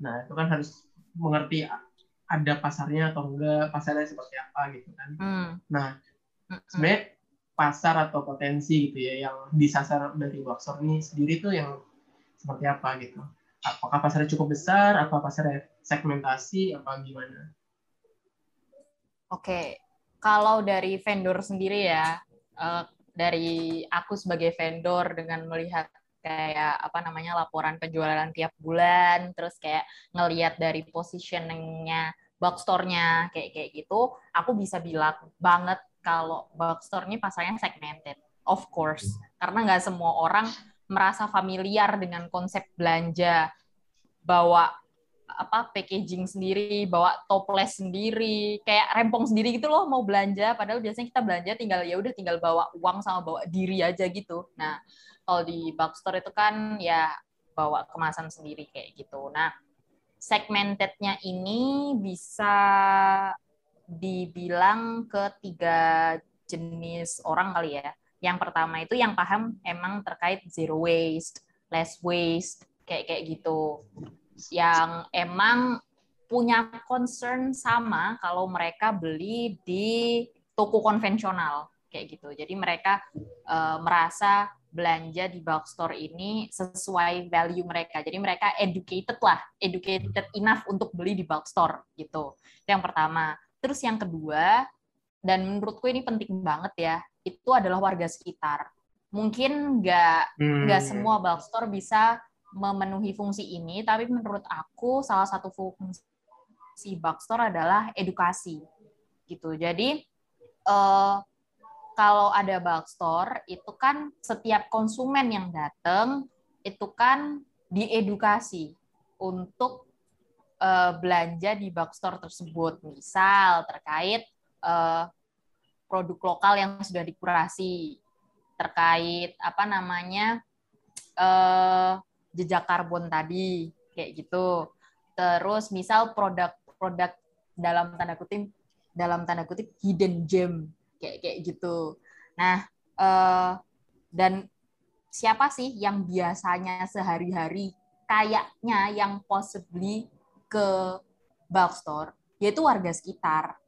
Nah, itu kan harus mengerti ada pasarnya atau enggak, pasarnya seperti apa gitu kan. Hmm. Nah, sebenarnya pasar atau potensi gitu ya yang disasar dari workshop ini sendiri tuh yang seperti apa gitu. Apakah pasarnya cukup besar, apa pasarnya segmentasi, apa gimana? Oke, kalau dari vendor sendiri ya, uh, dari aku sebagai vendor dengan melihat kayak apa namanya laporan penjualan tiap bulan terus kayak ngelihat dari positioningnya box store-nya kayak kayak gitu aku bisa bilang banget kalau box store ini pasarnya segmented of course karena nggak semua orang merasa familiar dengan konsep belanja bawa apa packaging sendiri, bawa toples sendiri, kayak rempong sendiri gitu loh mau belanja. Padahal biasanya kita belanja tinggal ya udah tinggal bawa uang sama bawa diri aja gitu. Nah kalau di bulk store itu kan ya bawa kemasan sendiri kayak gitu. Nah segmentednya ini bisa dibilang ke tiga jenis orang kali ya. Yang pertama itu yang paham emang terkait zero waste, less waste, kayak kayak gitu yang emang punya concern sama kalau mereka beli di toko konvensional kayak gitu. Jadi mereka uh, merasa belanja di bulk store ini sesuai value mereka. Jadi mereka educated lah, educated enough untuk beli di bulk store gitu. Itu yang pertama. Terus yang kedua, dan menurutku ini penting banget ya, itu adalah warga sekitar. Mungkin nggak nggak hmm. semua bulk store bisa memenuhi fungsi ini, tapi menurut aku salah satu fungsi Backstore adalah edukasi gitu. Jadi uh, kalau ada Backstore itu kan setiap konsumen yang datang itu kan diedukasi untuk uh, belanja di Backstore tersebut, misal terkait uh, produk lokal yang sudah dikurasi, terkait apa namanya uh, jejak karbon tadi kayak gitu. Terus misal produk-produk dalam tanda kutip dalam tanda kutip hidden gem kayak kayak gitu. Nah, eh, dan siapa sih yang biasanya sehari-hari kayaknya yang possibly ke bulk store yaitu warga sekitar.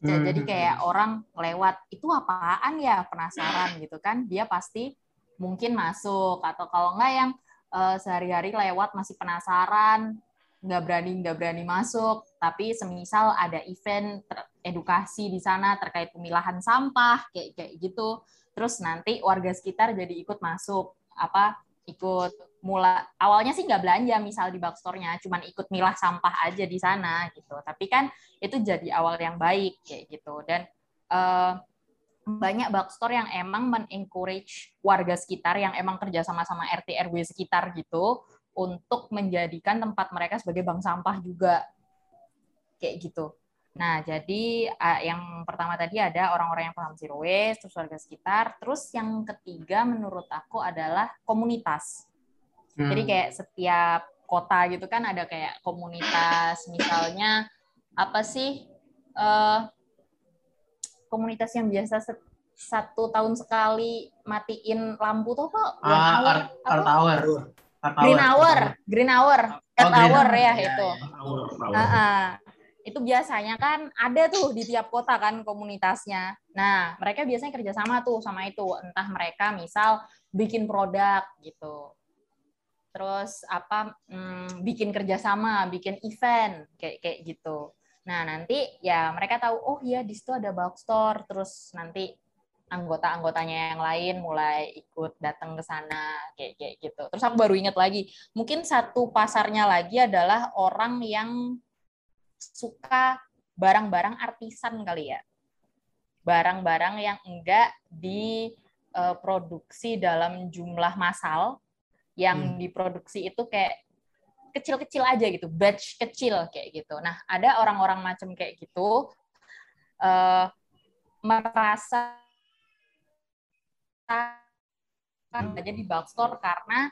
Jadi hmm. kayak orang lewat itu apaan ya penasaran gitu kan dia pasti mungkin masuk atau kalau enggak yang uh, sehari-hari lewat masih penasaran, nggak berani nggak berani masuk. Tapi semisal ada event edukasi di sana terkait pemilahan sampah kayak kayak gitu, terus nanti warga sekitar jadi ikut masuk apa ikut mulai awalnya sih nggak belanja misal di bookstore-nya cuman ikut milah sampah aja di sana gitu. Tapi kan itu jadi awal yang baik kayak gitu. Dan uh, banyak bookstore yang emang men-encourage warga sekitar yang emang kerja sama-sama RT RW sekitar gitu untuk menjadikan tempat mereka sebagai bank sampah juga kayak gitu. Nah, jadi yang pertama tadi ada orang-orang yang paham zero waste, terus warga sekitar, terus yang ketiga menurut aku adalah komunitas. Hmm. Jadi kayak setiap kota gitu kan ada kayak komunitas, misalnya apa sih uh, komunitas yang biasa satu tahun sekali matiin lampu tuh kok ah, hour, art, hour. Green hour, green hour, oh, green hour ya, ya itu. Ya, ya. Uh, itu biasanya kan ada tuh di tiap kota kan komunitasnya. Nah, mereka biasanya kerjasama tuh sama itu. Entah mereka misal bikin produk gitu. Terus apa hmm, bikin kerjasama, bikin event kayak kayak gitu. Nah, nanti ya mereka tahu, oh iya di situ ada store, terus nanti anggota-anggotanya yang lain mulai ikut datang ke sana kayak kayak gitu. Terus aku baru ingat lagi, mungkin satu pasarnya lagi adalah orang yang suka barang-barang artisan kali ya. Barang-barang yang enggak diproduksi eh, dalam jumlah massal, yang hmm. diproduksi itu kayak kecil-kecil aja gitu, batch kecil kayak gitu. Nah, ada orang-orang macam kayak gitu uh, merasa aja di bulk store karena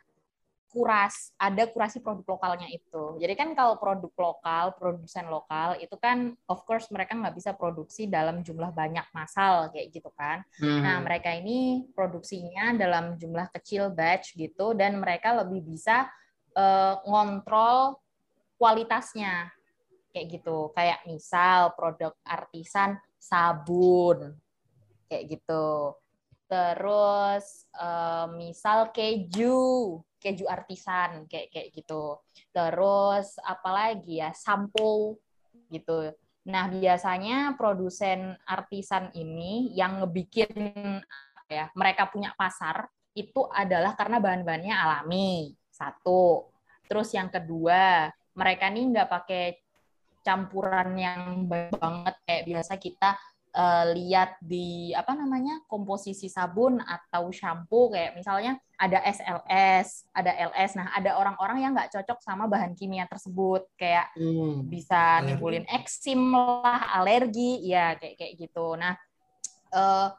kuras ada kurasi produk lokalnya itu. Jadi kan kalau produk lokal, produsen lokal itu kan of course mereka nggak bisa produksi dalam jumlah banyak massal kayak gitu kan. Hmm. Nah mereka ini produksinya dalam jumlah kecil batch gitu dan mereka lebih bisa uh, ngontrol kualitasnya kayak gitu. Kayak misal produk artisan sabun kayak gitu. Terus uh, misal keju, keju artisan kayak kayak gitu. Terus apalagi ya sampo gitu. Nah, biasanya produsen artisan ini yang ngebikin ya, mereka punya pasar itu adalah karena bahan-bahannya alami. Satu. Terus yang kedua, mereka nih nggak pakai campuran yang banget kayak biasa kita uh, lihat di apa namanya komposisi sabun atau shampoo kayak misalnya ada SLS, ada LS. Nah, ada orang-orang yang nggak cocok sama bahan kimia tersebut kayak hmm. bisa nimbulin eksim lah, alergi, ya kayak kayak gitu. Nah, uh,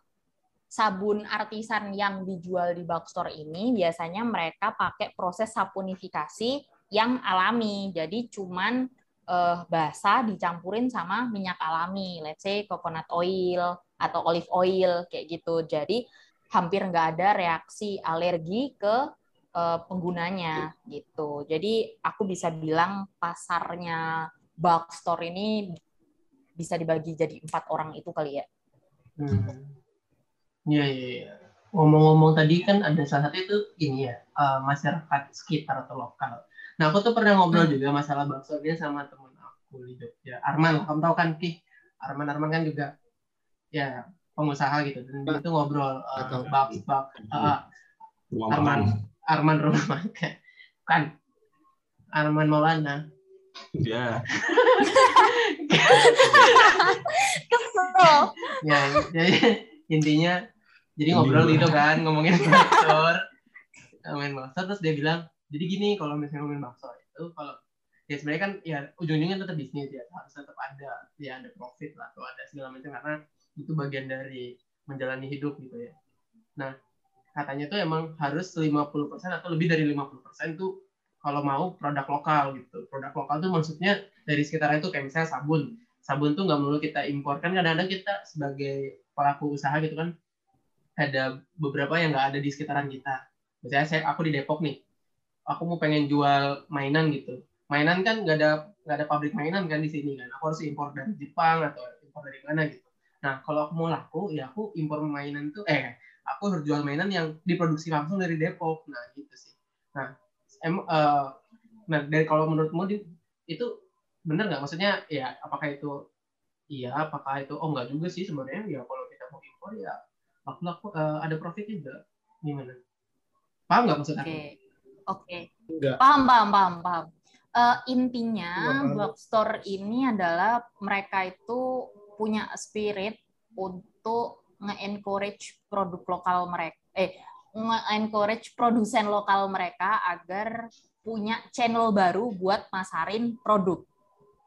sabun artisan yang dijual di bookstore ini biasanya mereka pakai proses saponifikasi yang alami. Jadi cuman uh, basah dicampurin sama minyak alami, let's say coconut oil atau olive oil kayak gitu. Jadi hampir nggak ada reaksi alergi ke uh, penggunanya gitu. Jadi aku bisa bilang pasarnya bulk store ini bisa dibagi jadi empat orang itu kali ya. Hmm. Iya, iya, iya. Ngomong-ngomong tadi kan ada salah satu itu ini ya, uh, masyarakat sekitar atau lokal. Nah, aku tuh pernah ngobrol hmm. juga masalah bakso dia sama temen aku di Jogja. Arman, kamu tahu kan Ki? Arman Arman kan juga ya pengusaha gitu. Dan dia tuh ngobrol uh, bak bak uh, Arman Arman rumah kan Arman Maulana. Ya. ya, jadi intinya jadi ngobrol gitu kan ngomongin bakso ngomongin bakso terus dia bilang jadi gini kalau misalnya ngomongin bakso itu kalau ya sebenarnya kan ya ujung-ujungnya tetap bisnis ya harus tetap ada ya ada profit lah atau ada segala macam karena itu bagian dari menjalani hidup gitu ya. Nah katanya tuh emang harus 50% atau lebih dari 50% tuh kalau mau produk lokal gitu. Produk lokal tuh maksudnya dari sekitar itu kayak misalnya sabun. Sabun tuh nggak melulu kita impor. Kan kadang-kadang kita sebagai pelaku usaha gitu kan ada beberapa yang nggak ada di sekitaran kita. Misalnya saya aku di Depok nih aku mau pengen jual mainan gitu. Mainan kan nggak ada nggak ada pabrik mainan kan di sini kan. Aku harus impor dari Jepang atau impor dari mana gitu. Nah kalau aku mau laku ya aku impor mainan tuh eh aku harus jual mainan yang diproduksi langsung dari Depok. Nah gitu sih. Nah em uh, nah dari kalau menurutmu itu benar nggak? Maksudnya ya apakah itu iya apakah itu oh nggak juga sih sebenarnya. Ya kalau kita mau impor ya aku laku uh, ada profit juga. Gimana? Paham nggak maksud aku? Okay. Oke, okay. paham, paham, paham, paham. Uh, intinya bookstore ini adalah mereka itu punya spirit untuk nge-encourage produk lokal mereka, eh nge-encourage produsen lokal mereka agar punya channel baru buat masarin produk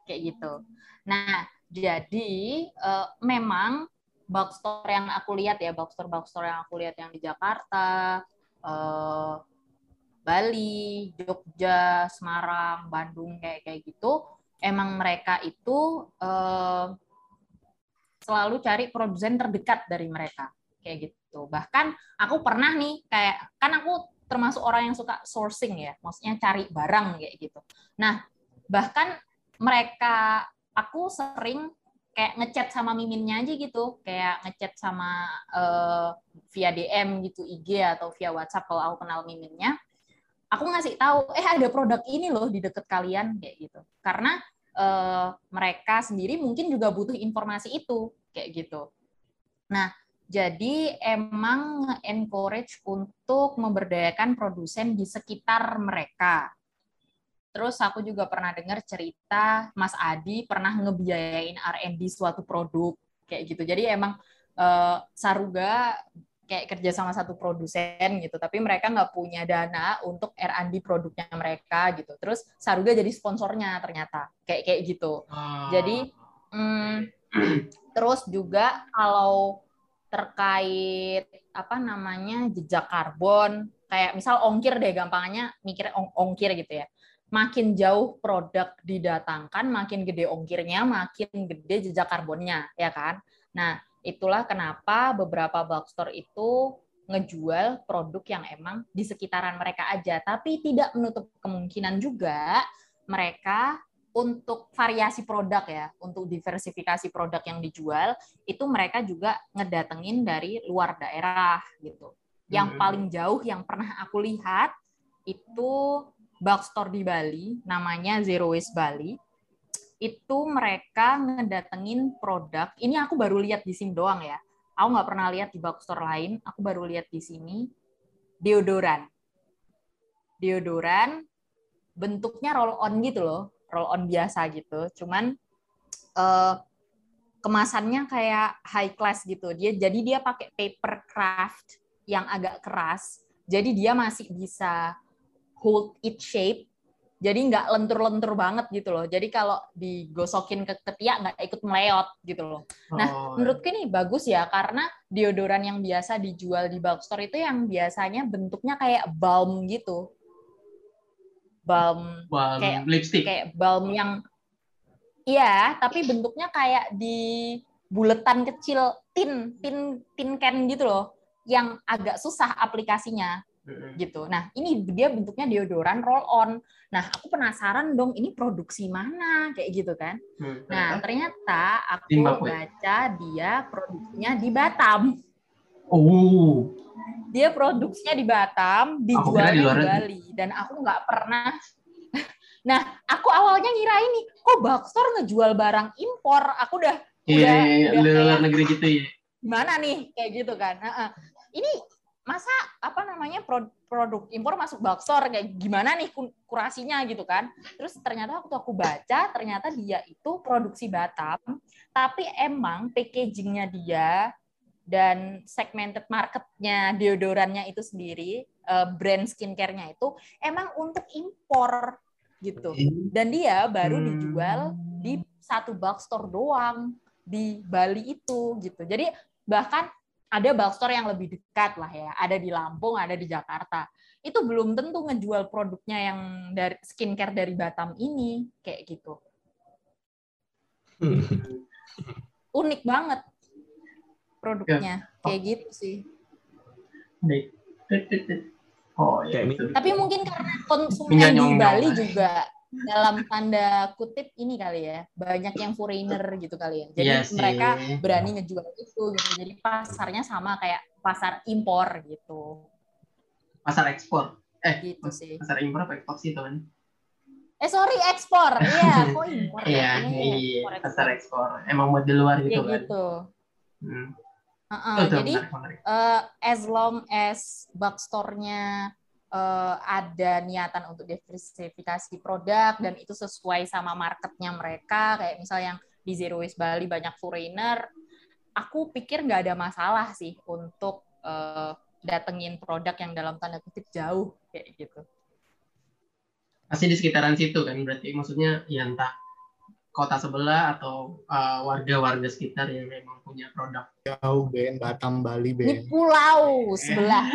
kayak gitu. Nah, jadi uh, memang bookstore yang aku lihat ya, bookstore bookstore yang aku lihat yang di Jakarta, uh, Bali, Jogja, Semarang, Bandung kayak kayak gitu, emang mereka itu eh, selalu cari produsen terdekat dari mereka kayak gitu. Bahkan aku pernah nih kayak kan aku termasuk orang yang suka sourcing ya, maksudnya cari barang kayak gitu. Nah, bahkan mereka aku sering kayak ngechat sama miminnya aja gitu, kayak ngechat sama uh, via DM gitu IG atau via WhatsApp kalau aku kenal miminnya aku ngasih tahu eh ada produk ini loh di deket kalian kayak gitu. Karena uh, mereka sendiri mungkin juga butuh informasi itu kayak gitu. Nah jadi emang encourage untuk memberdayakan produsen di sekitar mereka. Terus aku juga pernah dengar cerita Mas Adi pernah ngebiayain R&D suatu produk kayak gitu. Jadi emang uh, Saruga kayak kerja sama satu produsen gitu tapi mereka nggak punya dana untuk R&D produknya mereka gitu. Terus Saruga jadi sponsornya ternyata kayak kayak gitu. Ah. jadi hmm, terus juga kalau terkait apa namanya jejak karbon kayak misal ongkir deh gampangnya mikir ong ongkir gitu ya. Makin jauh produk didatangkan makin gede ongkirnya makin gede jejak karbonnya ya kan? Nah Itulah kenapa beberapa bulk store itu ngejual produk yang emang di sekitaran mereka aja, tapi tidak menutup kemungkinan juga mereka untuk variasi produk ya, untuk diversifikasi produk yang dijual, itu mereka juga ngedatengin dari luar daerah gitu. Yang hmm. paling jauh yang pernah aku lihat itu Bookstore di Bali, namanya Zero Waste Bali. Itu mereka ngedatengin produk, ini aku baru lihat di sini doang ya. Aku nggak pernah lihat di Bookstore lain, aku baru lihat di sini. Deodoran. Deodoran bentuknya roll on gitu loh roll on biasa gitu. Cuman uh, kemasannya kayak high class gitu. Dia jadi dia pakai paper craft yang agak keras. Jadi dia masih bisa hold it shape. Jadi nggak lentur-lentur banget gitu loh. Jadi kalau digosokin ke ketiak nggak ikut meleot gitu loh. Nah, oh. menurutku ini bagus ya karena deodoran yang biasa dijual di bulk store itu yang biasanya bentuknya kayak balm gitu balm, balm kayak lipstick kayak balm yang iya tapi bentuknya kayak di buletan kecil tin tin tin can gitu loh yang agak susah aplikasinya gitu. Nah ini dia bentuknya deodoran roll on. Nah aku penasaran dong ini produksi mana kayak gitu kan. Hmm. Nah ternyata aku baca dia produksinya di Batam. Oh dia produksinya di Batam, dijual di, di Bali, dan aku nggak pernah. nah, aku awalnya ngira ini, kok Baxter ngejual barang impor? Aku udah Iya, iya, iya luar negeri gitu ya. Gimana nih kayak gitu kan? Nah, ini masa apa namanya produk impor masuk Baxter kayak gimana nih kurasinya gitu kan? Terus ternyata waktu aku baca ternyata dia itu produksi Batam, tapi emang packagingnya dia dan segmented marketnya deodorannya itu sendiri uh, brand skincare-nya itu emang untuk impor gitu dan dia baru hmm. dijual di satu store doang di Bali itu gitu jadi bahkan ada bulk store yang lebih dekat lah ya ada di Lampung ada di Jakarta. Itu belum tentu ngejual produknya yang dari skincare dari Batam ini kayak gitu. Unik banget produknya ya. oh. kayak gitu sih. Oh ya tapi mungkin karena konsumen di Bali juga dalam tanda kutip ini kali ya banyak yang foreigner gitu kali ya. Jadi ya mereka berani ngejual itu gitu. Jadi pasarnya sama kayak pasar impor gitu. Pasar ekspor. Eh gitu sih. pasar impor apa ekspor sih teman? Eh sorry ekspor. Iya kok impor iya iya pasar ekspor. emang buat di luar gitu ya, kan? gitu. Hmm. Uh -uh, oh, jadi Uh, as long as bookstore-nya uh, ada niatan untuk diversifikasi produk dan itu sesuai sama marketnya mereka, kayak misal yang di Zero Waste Bali banyak foreigner, aku pikir nggak ada masalah sih untuk uh, datengin produk yang dalam tanda kutip jauh kayak gitu. Pasti di sekitaran situ kan berarti maksudnya ya entah kota sebelah atau uh, warga-warga sekitar yang memang punya produk. Jauh Ben, Batam, Bali Ben. Di pulau sebelah.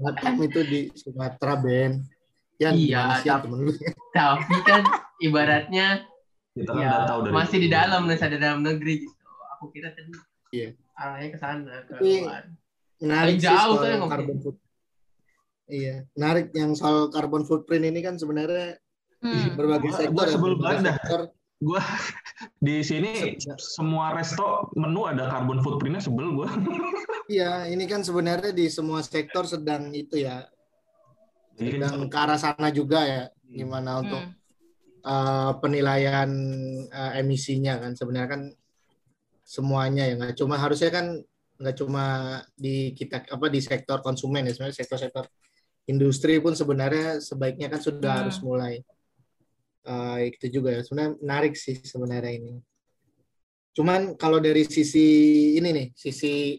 Batam itu di Sumatera Ben. Ya, iya, tapi, tapi kan ibaratnya kita kan ya, tahu dari masih di dalam masih ada dalam negeri gitu. Aku kira tadi iya. arahnya ke sana ke luar. Menarik jauh tuh yang carbon foot. Iya, menarik yang soal carbon footprint ini kan sebenarnya Hmm. Berbagai sektor. Gua ya, sebel banget Gua di sini semua resto menu ada carbon footprintnya sebel gue. Iya, ini kan sebenarnya di semua sektor sedang itu ya, sedang ke arah sana juga ya, gimana untuk hmm. uh, penilaian uh, emisinya kan sebenarnya kan semuanya ya nggak cuma harusnya kan nggak cuma di kita apa di sektor konsumen ya sebenarnya sektor-sektor industri pun sebenarnya sebaiknya kan sudah hmm. harus mulai uh, itu juga ya. Sebenarnya menarik sih sebenarnya ini. Cuman kalau dari sisi ini nih sisi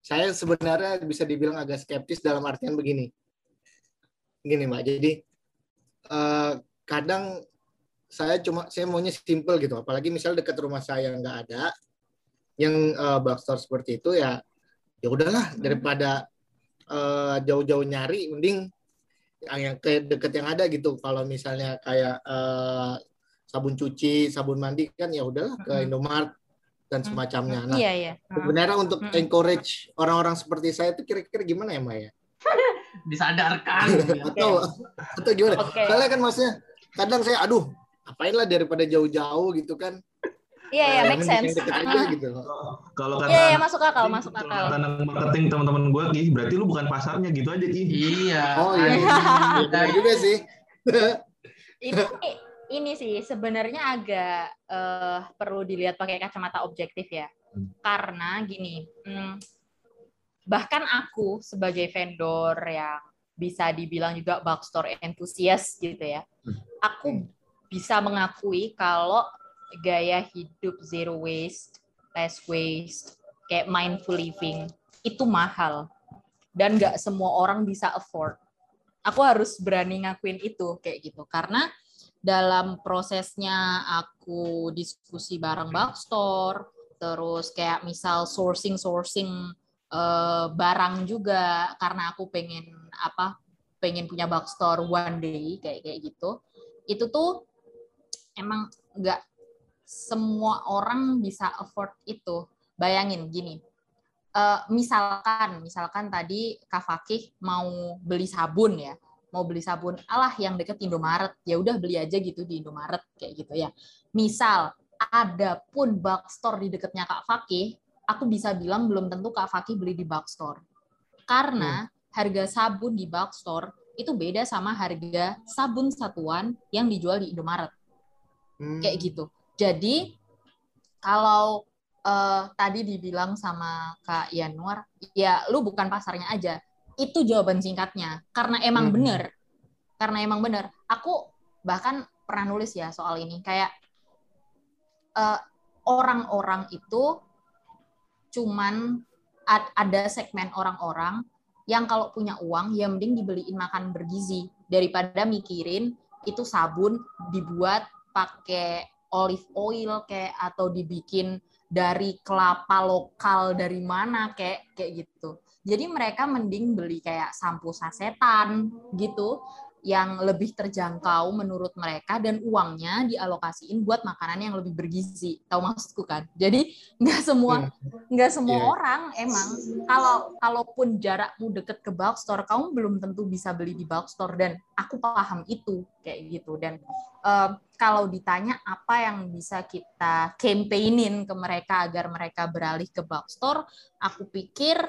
saya sebenarnya bisa dibilang agak skeptis dalam artian begini. Gini mbak. Jadi uh, kadang saya cuma saya maunya simple gitu. Apalagi misal dekat rumah saya nggak ada yang uh, bookstore seperti itu ya ya udahlah. Daripada uh, jauh-jauh nyari mending yang, yang kayak deket yang ada gitu kalau misalnya kayak uh, sabun cuci sabun mandi kan ya udahlah ke Indomaret dan semacamnya. Nah, iya, iya. sebenarnya untuk encourage orang-orang seperti saya itu kira-kira gimana ya Maya? disadarkan atau atau gimana okay. soalnya kan maksudnya kadang saya aduh apain lah daripada jauh-jauh gitu kan Iya, iya, make sense. gitu. Kalau kata Iya, iya, masuk akal, masuk akal. Kata marketing teman-teman gue, Ki, berarti lu bukan pasarnya gitu aja, Ki. Iya. Oh iya. Iya juga sih. ini ini sih sebenarnya agak uh, perlu dilihat pakai kacamata objektif ya. Hmm. Karena gini, hmm, bahkan aku sebagai vendor yang bisa dibilang juga bookstore enthusiast gitu ya, hmm. aku bisa mengakui kalau gaya hidup zero waste, less waste, kayak mindful living itu mahal dan nggak semua orang bisa afford. Aku harus berani ngakuin itu kayak gitu karena dalam prosesnya aku diskusi bareng Bookstore, terus kayak misal sourcing sourcing uh, barang juga karena aku pengen apa pengen punya Bookstore one day kayak kayak gitu. Itu tuh emang nggak semua orang bisa afford itu. Bayangin gini, uh, misalkan misalkan tadi Kak Fakih mau beli sabun ya, mau beli sabun, alah yang deket Indomaret, ya udah beli aja gitu di Indomaret kayak gitu ya. Misal ada pun bookstore di deketnya Kak Fakih, aku bisa bilang belum tentu Kak Fakih beli di bookstore. Karena hmm. harga sabun di bookstore itu beda sama harga sabun satuan yang dijual di Indomaret. Hmm. Kayak gitu. Jadi kalau uh, tadi dibilang sama Kak Yanuar, ya lu bukan pasarnya aja. Itu jawaban singkatnya. Karena emang hmm. bener. Karena emang bener. Aku bahkan pernah nulis ya soal ini. Kayak eh, orang-orang itu cuman ada segmen orang-orang yang kalau punya uang ya mending dibeliin makan bergizi daripada mikirin itu sabun dibuat pakai olive oil kayak atau dibikin dari kelapa lokal dari mana kayak kayak gitu. Jadi mereka mending beli kayak sampo sasetan gitu yang lebih terjangkau menurut mereka dan uangnya dialokasiin buat makanan yang lebih bergizi. Tahu maksudku kan? Jadi nggak semua iya. nggak semua yeah. orang emang kalau kalaupun jarakmu deket ke bulk store, kamu belum tentu bisa beli di bulk store dan aku paham itu kayak gitu dan uh, kalau ditanya apa yang bisa kita campaignin ke mereka agar mereka beralih ke bulk store, aku pikir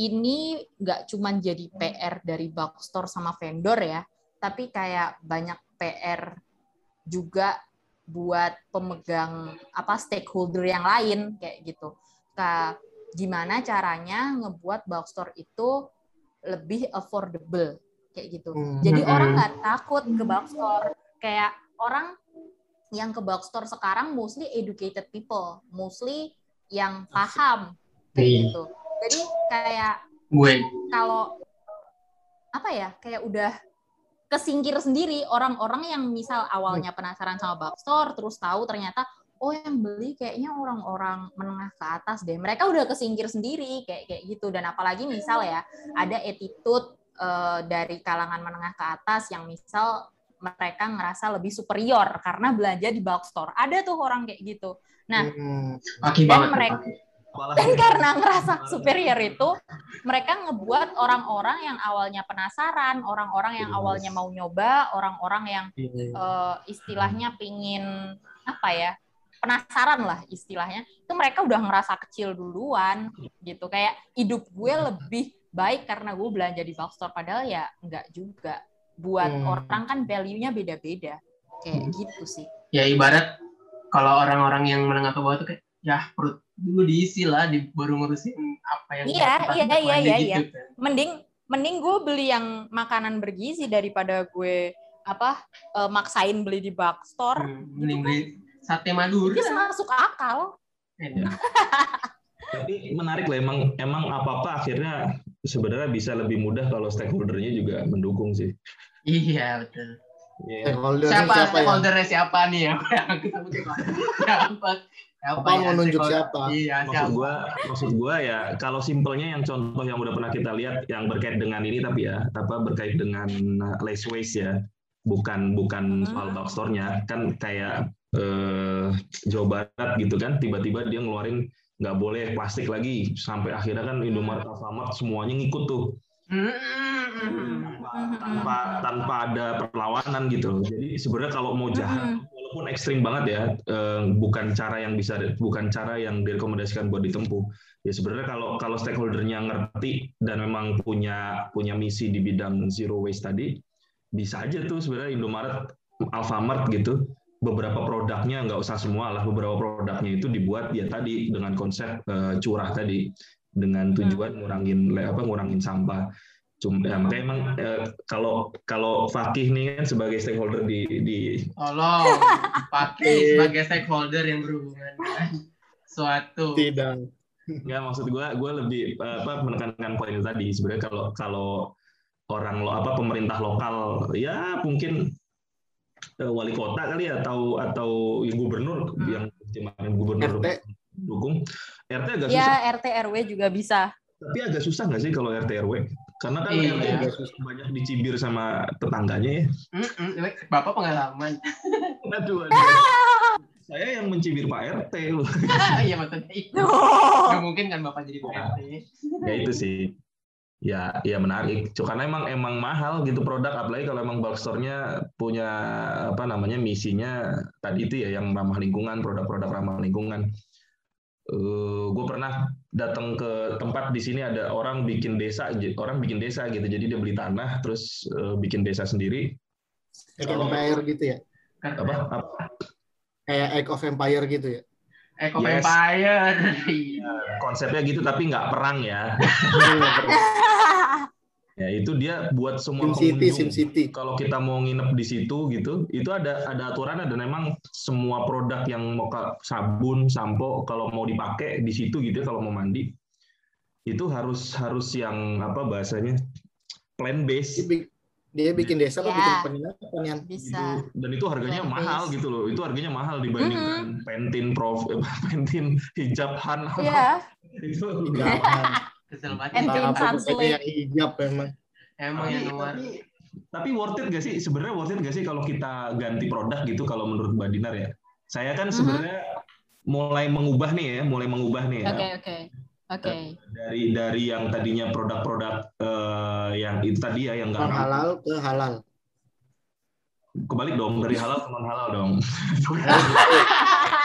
ini nggak cuma jadi PR dari bulk store sama vendor ya, tapi kayak banyak PR juga buat pemegang apa stakeholder yang lain kayak gitu. Ka, gimana caranya ngebuat bulk store itu lebih affordable kayak gitu. Hmm. Jadi orang nggak takut ke bulk store. Kayak orang yang ke bookstore sekarang mostly educated people, mostly yang paham kayak iya. gitu. Jadi kayak gue kalau apa ya, kayak udah kesingkir sendiri orang-orang yang misal awalnya penasaran sama bookstore terus tahu ternyata oh yang beli kayaknya orang-orang menengah ke atas deh. Mereka udah kesingkir sendiri kayak kayak gitu dan apalagi misal ya ada attitude uh, dari kalangan menengah ke atas yang misal mereka ngerasa lebih superior karena belanja di bulk store. Ada tuh orang kayak gitu. Nah, hmm, dan mereka dan karena ngerasa superior itu, mereka ngebuat orang-orang yang awalnya penasaran, orang-orang yang awalnya mau nyoba, orang-orang yang uh, istilahnya pingin apa ya, penasaran lah istilahnya, itu mereka udah ngerasa kecil duluan gitu. Kayak hidup gue lebih baik karena gue belanja di bulk store, padahal ya enggak juga buat hmm. orang kan value-nya beda-beda kayak hmm. gitu sih ya ibarat kalau orang-orang yang menengah ke bawah tuh kayak ya perut dulu diisi lah di baru ngurusin apa yang iya iya iya iya iya mending mending gue beli yang makanan bergizi daripada gue apa uh, maksain beli di bookstore hmm, mending beli sate madura itu masuk akal iya. tapi menarik lah emang emang apa apa akhirnya sebenarnya bisa lebih mudah kalau stakeholdernya juga mendukung sih Iya betul. Yeah. Stakeholder siapa, siapa stakeholdernya ya? siapa nih yang siapa? Siapa ya, mau nunjuk siapa? Iya, maksud siapa? gua, maksud gua ya kalau simpelnya yang contoh yang udah pernah kita lihat yang berkait dengan ini tapi ya apa berkait dengan uh, less waste ya, bukan bukan hmm. soal bookstore-nya kan kayak eh, Jawa Barat gitu kan tiba-tiba dia ngeluarin nggak boleh plastik lagi sampai akhirnya kan Indomaret Alfamart semuanya ngikut tuh tanpa tanpa ada perlawanan gitu Jadi sebenarnya kalau mau jahat walaupun ekstrim banget ya, eh, bukan cara yang bisa bukan cara yang direkomendasikan buat ditempuh. Ya sebenarnya kalau kalau stakeholdernya ngerti dan memang punya punya misi di bidang zero waste tadi, bisa aja tuh sebenarnya Indomaret, Alfamart gitu beberapa produknya nggak usah semua lah beberapa produknya itu dibuat ya tadi dengan konsep uh, curah tadi dengan tujuan ngurangin apa ngurangin sampah Cuma ya, makanya emang eh, kalau kalau Fakih nih kan sebagai stakeholder di di Tolong Fakih sebagai stakeholder yang berhubungan dengan suatu. Tidak. Ya maksud gue gue lebih apa menekankan poin itu tadi. Sebenarnya kalau kalau orang lo apa pemerintah lokal ya mungkin uh, wali kota kali ya atau atau ya, gubernur hmm. yang gubernur RT. dukung. RT agak ya, susah. Ya RT RW juga bisa. Tapi agak susah nggak sih kalau RT RW karena kan iya. RT banyak dicibir sama tetangganya ya. Mm -mm. Bapak pengalaman. aduh, aduh. Saya yang mencibir Pak RT loh. Iya maksudnya itu. Oh. Gak mungkin kan Bapak jadi Pak RT. Ya itu sih. Ya, ya menarik. Karena emang emang mahal gitu produk, apalagi kalau emang bulk store-nya punya apa namanya misinya tadi itu ya yang ramah lingkungan, produk-produk ramah lingkungan uh, eh, gue pernah datang ke tempat di sini ada orang bikin desa orang bikin desa gitu. Jadi dia beli tanah terus uh, bikin desa sendiri. Egg of Empire gitu ya? Apa, apa? kayak Egg of Empire gitu ya? Egg of yes. Empire. Iya, konsepnya gitu tapi nggak perang ya Ya itu dia buat semua Sim City, Sim City. Kalau kita mau nginep di situ gitu, itu ada ada aturan dan memang semua produk yang mau sabun, sampo kalau mau dipakai di situ gitu kalau mau mandi itu harus harus yang apa bahasanya plan base. Dia bikin desa ya. bikin penginapan yang bisa. Gitu. Dan itu harganya plan mahal base. gitu loh. Itu harganya mahal dibandingkan mm -hmm. Pentin Prof Pentin hijab Han. Iya. itu Kesel banget. Entin Sunsley. yang hijab emang. Emang yang luar. Tapi, tapi worth it gak sih? Sebenarnya worth it gak sih kalau kita ganti produk gitu kalau menurut Mbak Dinar ya? Saya kan mhm. sebenarnya uh -huh. mulai mengubah nih ya, mulai mengubah nih ya. Oke, okay, oke. Okay. Oke. Okay. Dari dari yang tadinya produk-produk uh, yang itu tadi ya yang nggak halal ke halal. Kebalik dong dari halal ke non halal dong.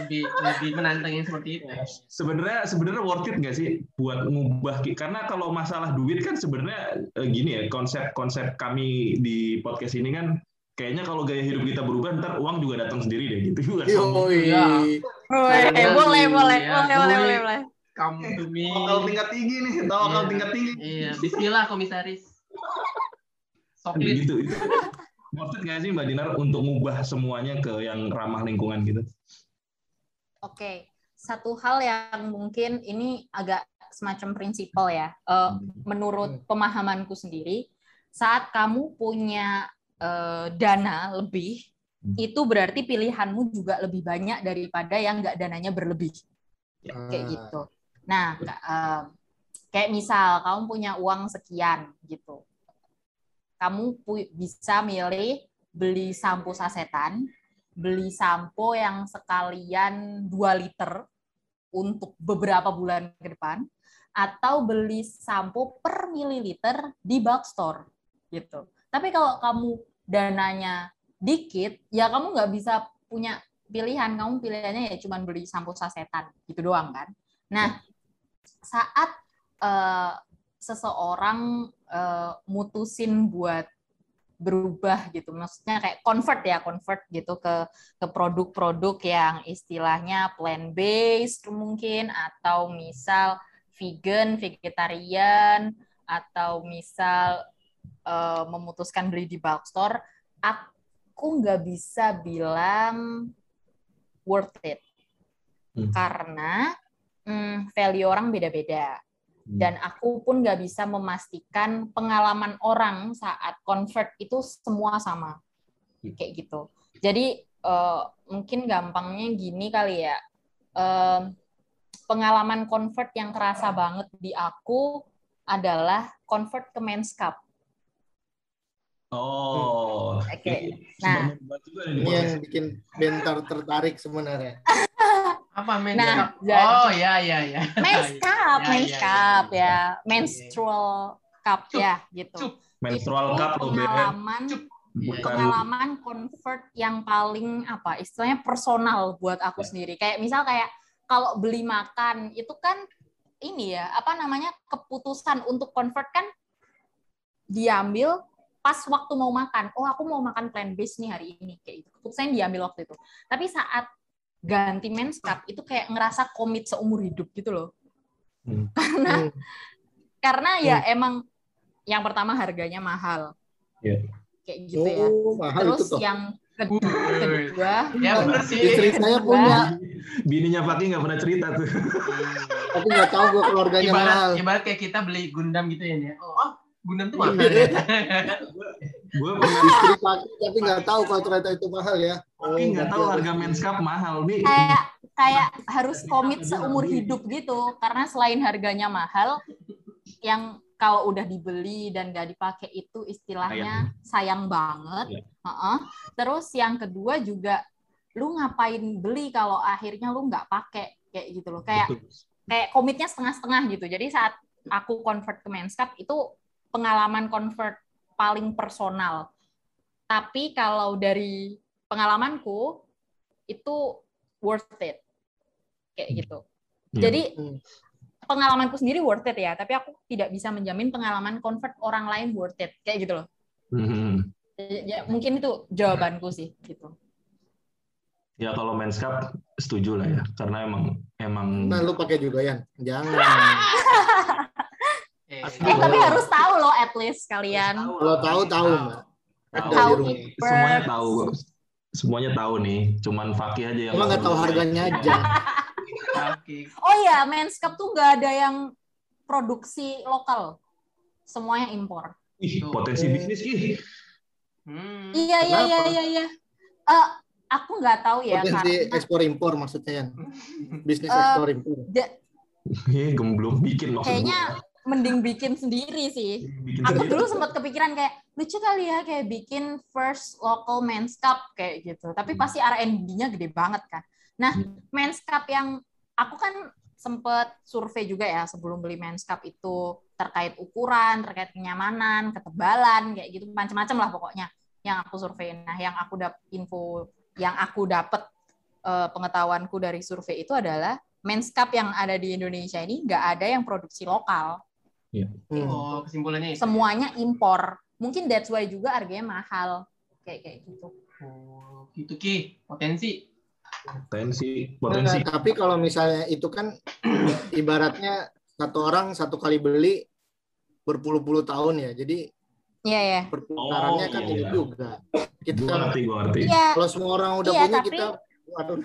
lebih lebih menantangin seperti itu. Sebenarnya sebenarnya worth it nggak sih buat ngubah karena kalau masalah duit kan sebenarnya eh, gini ya konsep konsep kami di podcast ini kan kayaknya kalau gaya hidup kita berubah ntar uang juga datang sendiri deh gitu kan. Oh iya. Boleh boleh boleh boleh boleh boleh. Kamu to me. Kalau tingkat tinggi nih, tahu kalau tingkat tinggi. Iya, bismillah komisaris. Sok gitu. Worth it nggak sih Mbak Dinar untuk mengubah semuanya ke yang ramah lingkungan gitu? Oke, satu hal yang mungkin ini agak semacam prinsipal ya. Uh, menurut pemahamanku sendiri, saat kamu punya uh, dana lebih, hmm. itu berarti pilihanmu juga lebih banyak daripada yang nggak dananya berlebih. Ya. Kayak gitu. Nah, uh, kayak misal kamu punya uang sekian gitu kamu bisa milih beli sampo sasetan, beli sampo yang sekalian 2 liter untuk beberapa bulan ke depan, atau beli sampo per mililiter di store gitu. Tapi kalau kamu dananya dikit, ya kamu nggak bisa punya pilihan. Kamu pilihannya ya cuma beli sampo sasetan gitu doang kan. Nah, saat uh, seseorang uh, mutusin buat berubah gitu maksudnya kayak convert ya convert gitu ke ke produk-produk yang istilahnya plant based mungkin atau misal vegan vegetarian atau misal uh, memutuskan beli di bulk store aku nggak bisa bilang worth it hmm. karena hmm, value orang beda-beda. Dan aku pun nggak bisa memastikan pengalaman orang saat convert itu semua sama hmm. kayak gitu jadi uh, mungkin gampangnya gini kali ya uh, pengalaman convert yang kerasa banget di aku adalah convert ke men's cup Oh, oke. Okay. Nah, ini yang bikin bentar tertarik sebenarnya. Apa men's nah, cup? Oh ya ya ya. Men's cup, ya, men's ya, cup ya, ya. menstrual cup cup. ya gitu. Cup. Menstrual cup pengalaman Bukan. pengalaman convert yang paling apa istilahnya personal buat aku sendiri. Kayak misal kayak kalau beli makan itu kan ini ya apa namanya keputusan untuk convert kan diambil pas waktu mau makan. Oh aku mau makan plant based nih hari ini kayak itu. Keputusan diambil waktu itu. Tapi saat ganti men's cup itu kayak ngerasa komit seumur hidup gitu loh. Hmm. Karena hmm. karena ya hmm. emang yang pertama harganya mahal. Yeah. Kayak gitu ya. oh, ya. Mahal Terus itu toh. yang kedua, kedua ya benar sih. Istri saya punya. Bininya Paki nggak pernah cerita tuh. Tapi nggak tahu gue keluarganya ibarat, mahal. Ibarat kayak kita beli Gundam gitu ya. Oh, Gundam tuh mahal ya. gue pernah istri pakai tapi nggak tahu kalau ternyata itu mahal ya. Oh, tapi nggak tahu harga men's cup mahal nih. Kayak kayak harus komit seumur hidup gitu karena selain harganya mahal, yang kalau udah dibeli dan nggak dipakai itu istilahnya sayang, sayang banget. Uh -uh. Terus yang kedua juga lu ngapain beli kalau akhirnya lu nggak pakai kayak gitu loh kayak kayak komitnya setengah-setengah gitu. Jadi saat aku convert ke men's cup itu pengalaman convert paling personal. Tapi kalau dari pengalamanku itu worth it. Kayak hmm. gitu. Hmm. Jadi pengalamanku sendiri worth it ya, tapi aku tidak bisa menjamin pengalaman convert orang lain worth it. Kayak gitu loh. Hmm. Ya, ya, mungkin itu jawabanku sih gitu. Ya kalau men's cup setuju lah ya, karena emang emang. Nah lu pakai juga ya, jangan. Eh, tapi harus tahu loh at least kalian. Kalau tahu tahu. Tahu. Semuanya tahu. Semuanya tahu nih. Cuman Fakih aja yang. Emang nggak tahu harganya aja. oh iya, Men's Cup tuh nggak ada yang produksi lokal. Semuanya impor. Ih, potensi bisnis ih. Hmm. Iya iya iya iya iya. Uh, aku nggak tahu ya. Potensi karena... ekspor impor maksudnya ya. Bisnis uh, ekspor impor. Iya, gemblung bikin maksudnya. Kayaknya mending bikin sendiri sih. Bikin aku sendiri. dulu sempat kepikiran kayak lucu kali ya kayak bikin first local men's cup kayak gitu. Tapi hmm. pasti R&D-nya gede banget kan. Nah, hmm. men's cup yang aku kan sempet survei juga ya sebelum beli men's cup itu terkait ukuran, terkait kenyamanan, ketebalan kayak gitu macam-macam lah pokoknya yang aku survei. Nah, yang aku dapat info yang aku dapat uh, pengetahuanku dari survei itu adalah men's cup yang ada di Indonesia ini nggak ada yang produksi lokal. Yeah. Hmm. Oh, kesimpulannya itu. Semuanya impor. Mungkin that's why juga harganya mahal. Kayak kayak gitu. Oh, gitu Ki. Potensi. Potensi, potensi. Nah, tapi kalau misalnya itu kan ibaratnya satu orang satu kali beli berpuluh-puluh tahun ya. Jadi Iya ya. Perputarannya oh, kan iya. ini juga. Kita gua ngerti, gua ngerti. Ya. Kalau semua orang udah ya, punya tapi... kita waduh.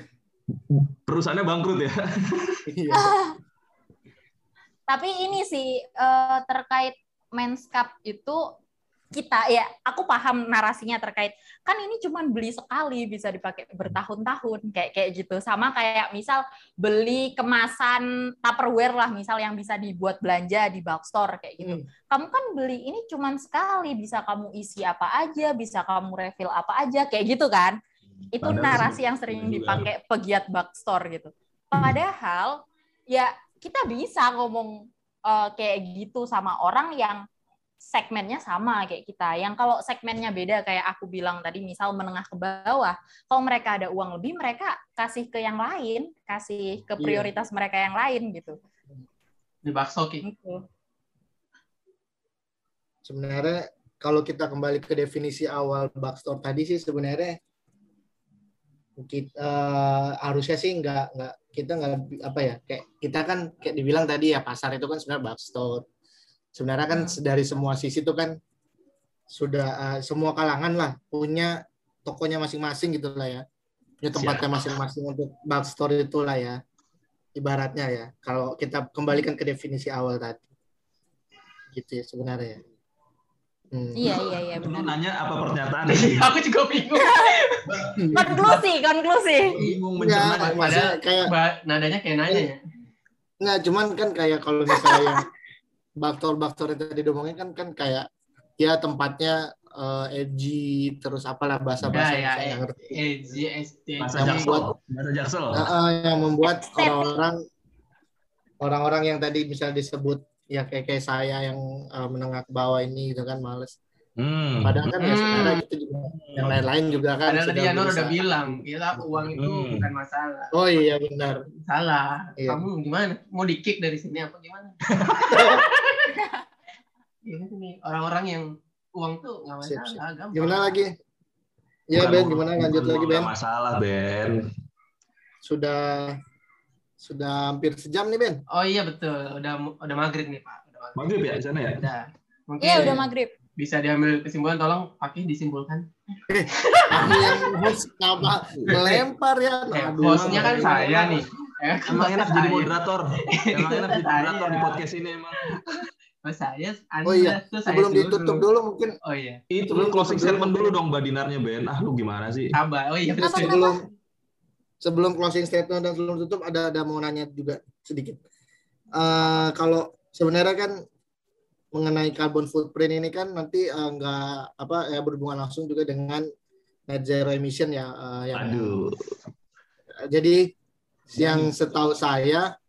Perusahaannya bangkrut ya. iya. Tapi ini sih uh, terkait men's cup itu kita ya aku paham narasinya terkait kan ini cuma beli sekali bisa dipakai bertahun-tahun kayak kayak gitu. Sama kayak misal beli kemasan tupperware lah misal yang bisa dibuat belanja di bulk store kayak gitu. Hmm. kamu kan beli ini cuma sekali bisa kamu isi apa aja bisa kamu refill apa aja kayak gitu kan? Itu padahal narasi yang sering dipakai pegiat bulk store gitu. Padahal ya kita bisa ngomong uh, kayak gitu sama orang yang segmennya sama kayak kita. Yang kalau segmennya beda kayak aku bilang tadi misal menengah ke bawah, kalau mereka ada uang lebih mereka kasih ke yang lain, kasih ke iya. prioritas iya. mereka yang lain gitu. Di bakso gitu. Sebenarnya kalau kita kembali ke definisi awal backstore tadi sih sebenarnya kita uh, harusnya sih nggak nggak kita nggak apa ya kayak kita kan kayak dibilang tadi ya pasar itu kan sebenarnya backstore sebenarnya kan hmm. dari semua sisi itu kan sudah uh, semua kalangan lah punya tokonya masing-masing gitu lah ya. Punya tempatnya masing-masing untuk backstore itu lah ya ibaratnya ya. Kalau kita kembalikan ke definisi awal tadi. Gitu ya sebenarnya ya. Hmm. Iya iya iya benar. nanya apa pernyataan? Aku juga bingung. konklusi, konklusi. Bingung mencerna ya, padahal kayak nadanya kayak nanya ya. Nggak, cuman kan kayak kalau misalnya yang baktor-baktor yang tadi diomongin kan kan kayak ya tempatnya uh, edgy terus apalah bahasa-bahasa ya, yang ya, edgy, edgy, bahasa jaksel, bahasa jaksel. Uh, uh, yang membuat orang-orang orang-orang yang tadi misal disebut ya kayak kayak saya yang uh, menengah ke bawah ini gitu kan males. Hmm. Padahal kan ya hmm. ya sekarang itu juga yang lain-lain juga kan. Padahal tadi Yanur udah bilang, gila uang itu hmm. bukan masalah. Oh iya benar. Salah. Iya. Kamu gimana? Mau di kick dari sini apa gimana? Ini nih orang-orang yang uang tuh nggak masalah. Siap, siap. Gimana lagi? Ya Ben, gimana lanjut lagi Ben? Masalah Ben. Sudah sudah hampir sejam nih Ben. Oh iya betul, udah udah maghrib nih Pak. Udah maghrib. maghrib ya di sana ya? Udah. Mungkin iya udah maghrib. Bisa diambil kesimpulan, tolong pakai disimpulkan. Eh, yang host apa melempar ya. Eh, hostnya kan saya nih. Eh, emang enak jadi moderator. Emang enak jadi moderator di podcast ini emang. Oh saya, anda oh iya. Tuh saya Sebelum ditutup dulu mungkin. Oh iya. Itu belum closing statement dulu dong Mbak Dinarnya Ben. Ah lu gimana sih? Sabar. Oh iya. Sebelum sebelum closing statement dan sebelum tutup ada ada mau nanya juga sedikit. Uh, kalau sebenarnya kan mengenai carbon footprint ini kan nanti uh, nggak apa ya berhubungan langsung juga dengan net zero emission ya uh, yang Aduh. Jadi yang setahu saya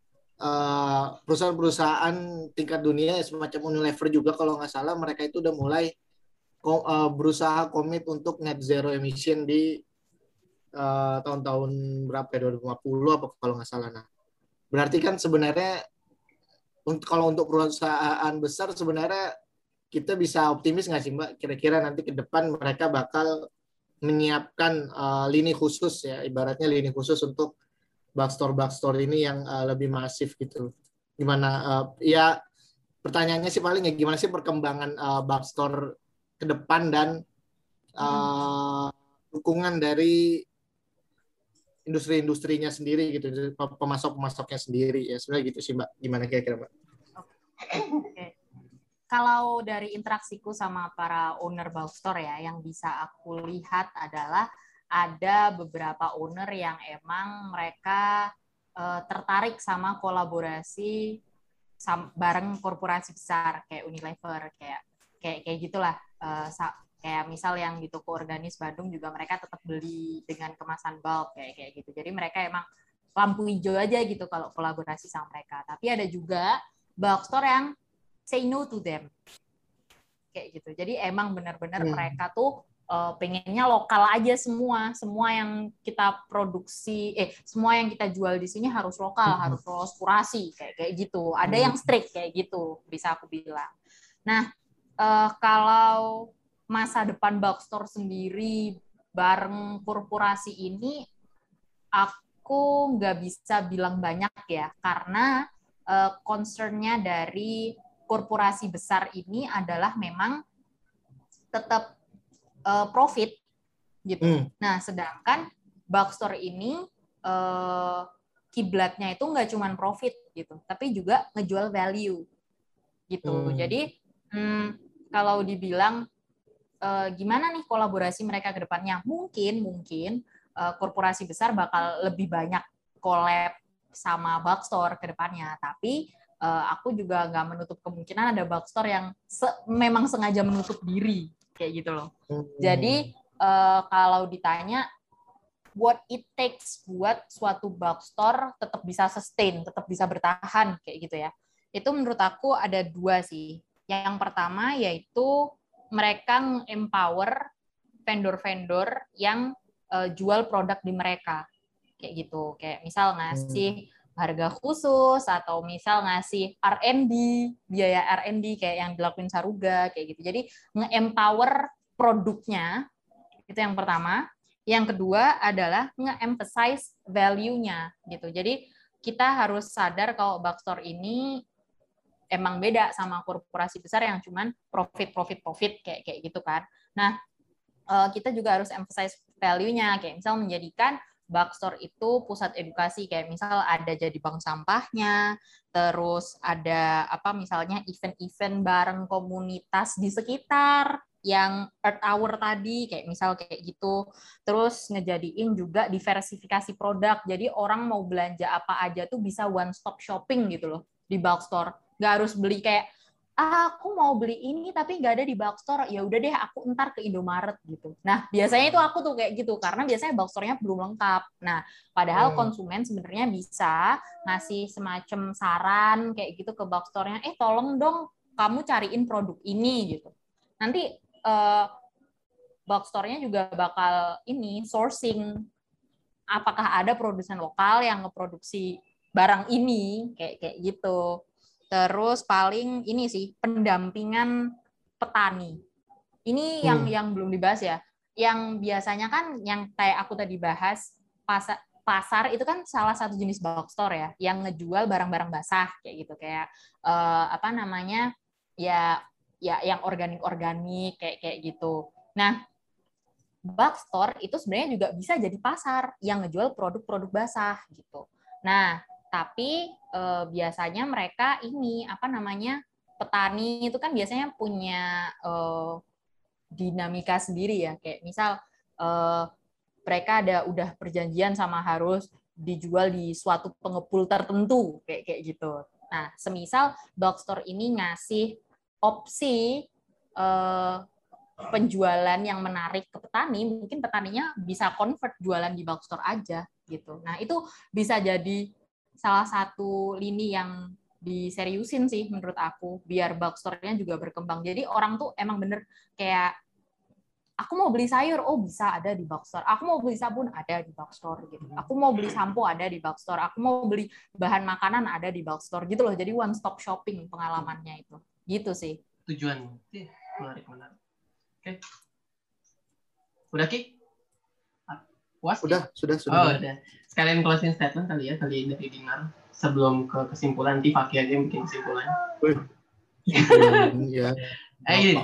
perusahaan-perusahaan tingkat dunia semacam Unilever juga kalau nggak salah mereka itu udah mulai berusaha komit untuk net zero emission di tahun tahun-tahun berapa ya 2050 apa kalau nggak salah. Nah berarti kan sebenarnya untuk kalau untuk perusahaan besar sebenarnya kita bisa optimis nggak sih mbak? Kira-kira nanti ke depan mereka bakal menyiapkan uh, lini khusus ya ibaratnya lini khusus untuk backstore backstore ini yang uh, lebih masif gitu. Gimana uh, ya pertanyaannya sih paling ya gimana sih perkembangan uh, backstore ke depan dan uh, dukungan dari industri-industrinya sendiri gitu, pemasok-pemasoknya sendiri ya sebenarnya gitu sih mbak. Gimana kira-kira mbak? Oke. Kalau dari interaksiku sama para owner bulk store ya, yang bisa aku lihat adalah ada beberapa owner yang emang mereka uh, tertarik sama kolaborasi sam bareng korporasi besar kayak Unilever kayak kayak kayak gitulah uh, kayak misal yang di toko organis Bandung juga mereka tetap beli dengan kemasan bulk kayak kayak gitu. Jadi mereka emang lampu hijau aja gitu kalau kolaborasi sama mereka. Tapi ada juga bulk store yang say no to them. Kayak gitu. Jadi emang benar-benar hmm. mereka tuh uh, pengennya lokal aja semua. Semua yang kita produksi eh semua yang kita jual di sini harus lokal hmm. harus lolos kurasi kayak kayak gitu. Ada hmm. yang strict kayak gitu bisa aku bilang. Nah uh, kalau masa depan bulk store sendiri bareng korporasi ini aku nggak bisa bilang banyak ya karena uh, concernnya dari korporasi besar ini adalah memang tetap uh, profit gitu. Hmm. Nah sedangkan bulk store ini uh, kiblatnya itu nggak cuma profit gitu, tapi juga ngejual value gitu. Hmm. Jadi hmm, kalau dibilang uh, gimana nih kolaborasi mereka ke depannya? Mungkin mungkin uh, korporasi besar bakal lebih banyak collab sama bulk store ke depannya, tapi uh, aku juga nggak menutup kemungkinan ada bulk store yang se memang sengaja menutup diri kayak gitu loh. Hmm. Jadi uh, kalau ditanya what it takes buat suatu bulk store tetap bisa sustain, tetap bisa bertahan kayak gitu ya. Itu menurut aku ada dua sih. Yang pertama yaitu mereka empower vendor-vendor yang uh, jual produk di mereka. Kayak gitu. Kayak misal ngasih hmm. harga khusus atau misal ngasih R&D biaya R&D kayak yang dilakuin Saruga kayak gitu. Jadi nge-empower produknya itu yang pertama. Yang kedua adalah nge-emphasize value-nya gitu. Jadi kita harus sadar kalau Backstore ini emang beda sama korporasi besar yang cuman profit profit profit kayak kayak gitu kan. Nah, eh, kita juga harus emphasize value-nya kayak misal menjadikan Backstore itu pusat edukasi kayak misal ada jadi bank sampahnya, terus ada apa misalnya event-event bareng komunitas di sekitar yang Earth Hour tadi kayak misal kayak gitu. Terus ngejadiin juga diversifikasi produk. Jadi orang mau belanja apa aja tuh bisa one stop shopping gitu loh di bulk store nggak harus beli kayak ah, aku mau beli ini tapi nggak ada di bookstore ya udah deh aku entar ke Indomaret gitu. Nah biasanya itu aku tuh kayak gitu karena biasanya bookstore-nya belum lengkap. Nah padahal hmm. konsumen sebenarnya bisa ngasih semacam saran kayak gitu ke bookstore-nya eh tolong dong kamu cariin produk ini gitu. Nanti uh, bookstore-nya juga bakal ini sourcing apakah ada produsen lokal yang ngeproduksi barang ini kayak kayak gitu Terus paling ini sih pendampingan petani. Ini yang hmm. yang belum dibahas ya. Yang biasanya kan yang kayak aku tadi bahas pasar pasar itu kan salah satu jenis box store ya yang ngejual barang-barang basah kayak gitu kayak uh, apa namanya ya ya yang organik-organik kayak kayak gitu. Nah, box store itu sebenarnya juga bisa jadi pasar yang ngejual produk-produk basah gitu. Nah, tapi eh, biasanya mereka ini apa namanya petani itu kan biasanya punya eh, dinamika sendiri ya kayak misal eh, mereka ada udah perjanjian sama harus dijual di suatu pengepul tertentu kayak kayak gitu. Nah, semisal box store ini ngasih opsi eh, penjualan yang menarik ke petani, mungkin petaninya bisa convert jualan di box store aja gitu. Nah, itu bisa jadi salah satu lini yang diseriusin sih menurut aku biar bookstore-nya juga berkembang. Jadi orang tuh emang bener kayak aku mau beli sayur, oh bisa ada di bookstore. Aku mau beli sabun ada di bookstore gitu. Aku mau beli sampo ada di bookstore. Aku mau beli bahan makanan ada di bookstore gitu loh. Jadi one stop shopping pengalamannya itu. Gitu sih. Tujuan. Menarik, menarik. Oke. Udah Ki? Puas? Sudah, sudah, sudah. Oh, udah. Sekalian closing statement kali ya, kali dari Dinar. Sebelum ke kesimpulan, nanti Fakih aja yang bikin kesimpulan. Iya. Eh,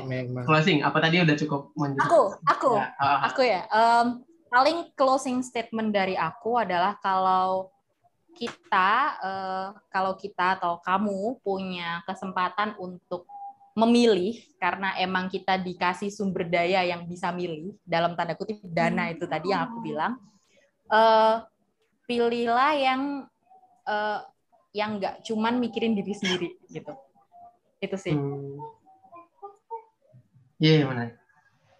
closing. Apa tadi udah cukup menjelaskan? Aku, aku, ya. uh, aku ya. Um, paling closing statement dari aku adalah kalau kita, uh, kalau kita atau kamu punya kesempatan untuk memilih karena emang kita dikasih sumber daya yang bisa milih dalam tanda kutip dana itu tadi yang aku bilang uh, pilihlah yang uh, yang nggak cuman mikirin diri sendiri gitu itu sih hmm. iya yeah, mana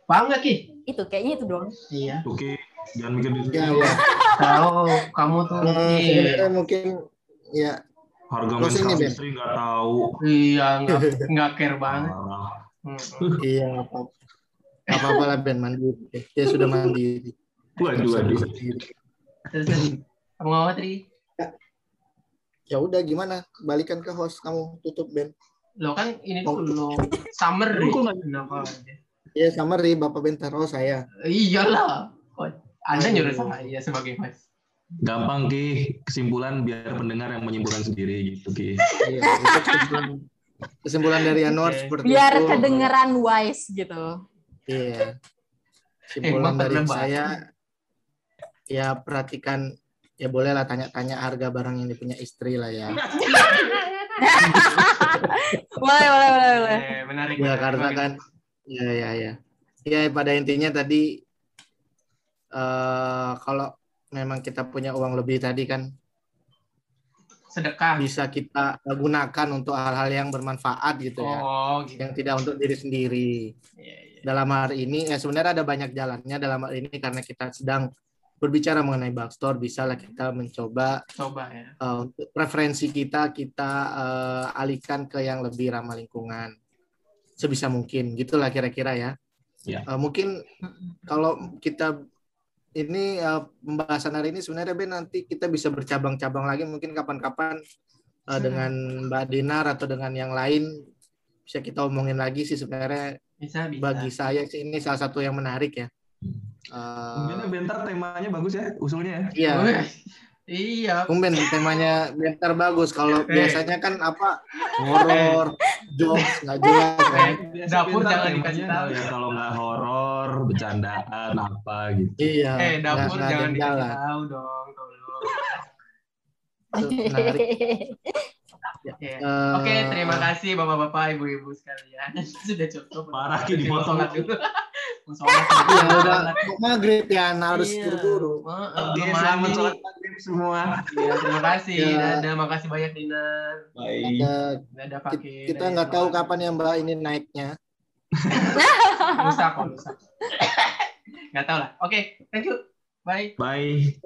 paham gak ki itu kayaknya itu doang iya oke okay. jangan mikir diri sendiri ya, tahu kamu tuh uh, iya. mungkin ya Harga mes istri nggak tahu. Iya, nggak nggak care banget. iya, nggak apa Nggak apa-apa lah Ben mandiri. Dia sudah mandiri. Waduh, waduh. Terus, kamu ngomong tadi? Ya udah gimana? Balikan ke host kamu tutup Ben. Lo kan ini tuh lo summary. Kenapa? Iya summary Bapak Ben taruh saya. Iyalah. Anda nyuruh saya sebagai host. Gampang Ki, kesimpulan biar pendengar yang menyimpulkan sendiri gitu Ki. Iya, kesimpulan, kesimpulan dari Anwar okay. seperti biar itu. kedengeran wise gitu. Iya. Kesimpulan eh, dari saya ya perhatikan ya bolehlah tanya-tanya harga barang yang dipunya istri lah ya. boleh, boleh, boleh, boleh. Eh, menarik. Ya karena kan ya ya ya. Ya pada intinya tadi uh, kalau memang kita punya uang lebih tadi kan sedekah bisa kita gunakan untuk hal-hal yang bermanfaat gitu ya oh, gitu. yang tidak untuk diri sendiri yeah, yeah. dalam hari ini ya sebenarnya ada banyak jalannya dalam hal ini karena kita sedang berbicara mengenai backstore bisa lah kita mencoba coba ya uh, preferensi kita kita uh, alihkan ke yang lebih ramah lingkungan sebisa mungkin gitulah kira-kira ya yeah. uh, mungkin kalau kita ini uh, pembahasan hari ini sebenarnya Ben nanti kita bisa bercabang-cabang lagi mungkin kapan-kapan uh, hmm. dengan Mbak Dinar atau dengan yang lain bisa kita omongin lagi sih sebenarnya bisa, bisa. bagi saya sih ini salah satu yang menarik ya. Uh, Mungkin bentar temanya bagus ya usulnya ya. Iya. Iya. Tumben temanya bentar bagus. Kalau biasanya kan apa horor, jokes nggak jelas kan. Dapur jangan dikasih tahu ya kalau nggak horor, bercandaan apa gitu. Iya. Eh dapur gak, jangan dikasih tahu dong, tolong. Ya. Uh, Oke, okay, terima kasih bapak-bapak, ibu-ibu sekalian. Sudah cukup. Parah di foto dulu. ya udah maghrib ya harus iya. buru-buru. Oke, selamat sholat maghrib semua. Iya, terima kasih. Ya. Dadah, makasih banyak Dinar. Baik. Dadah, pakai. Kita nggak tahu kapan ya Mbak ini naiknya. lusa kok, lusa. Nggak tahu lah. Oke, okay, thank you. Bye. Bye.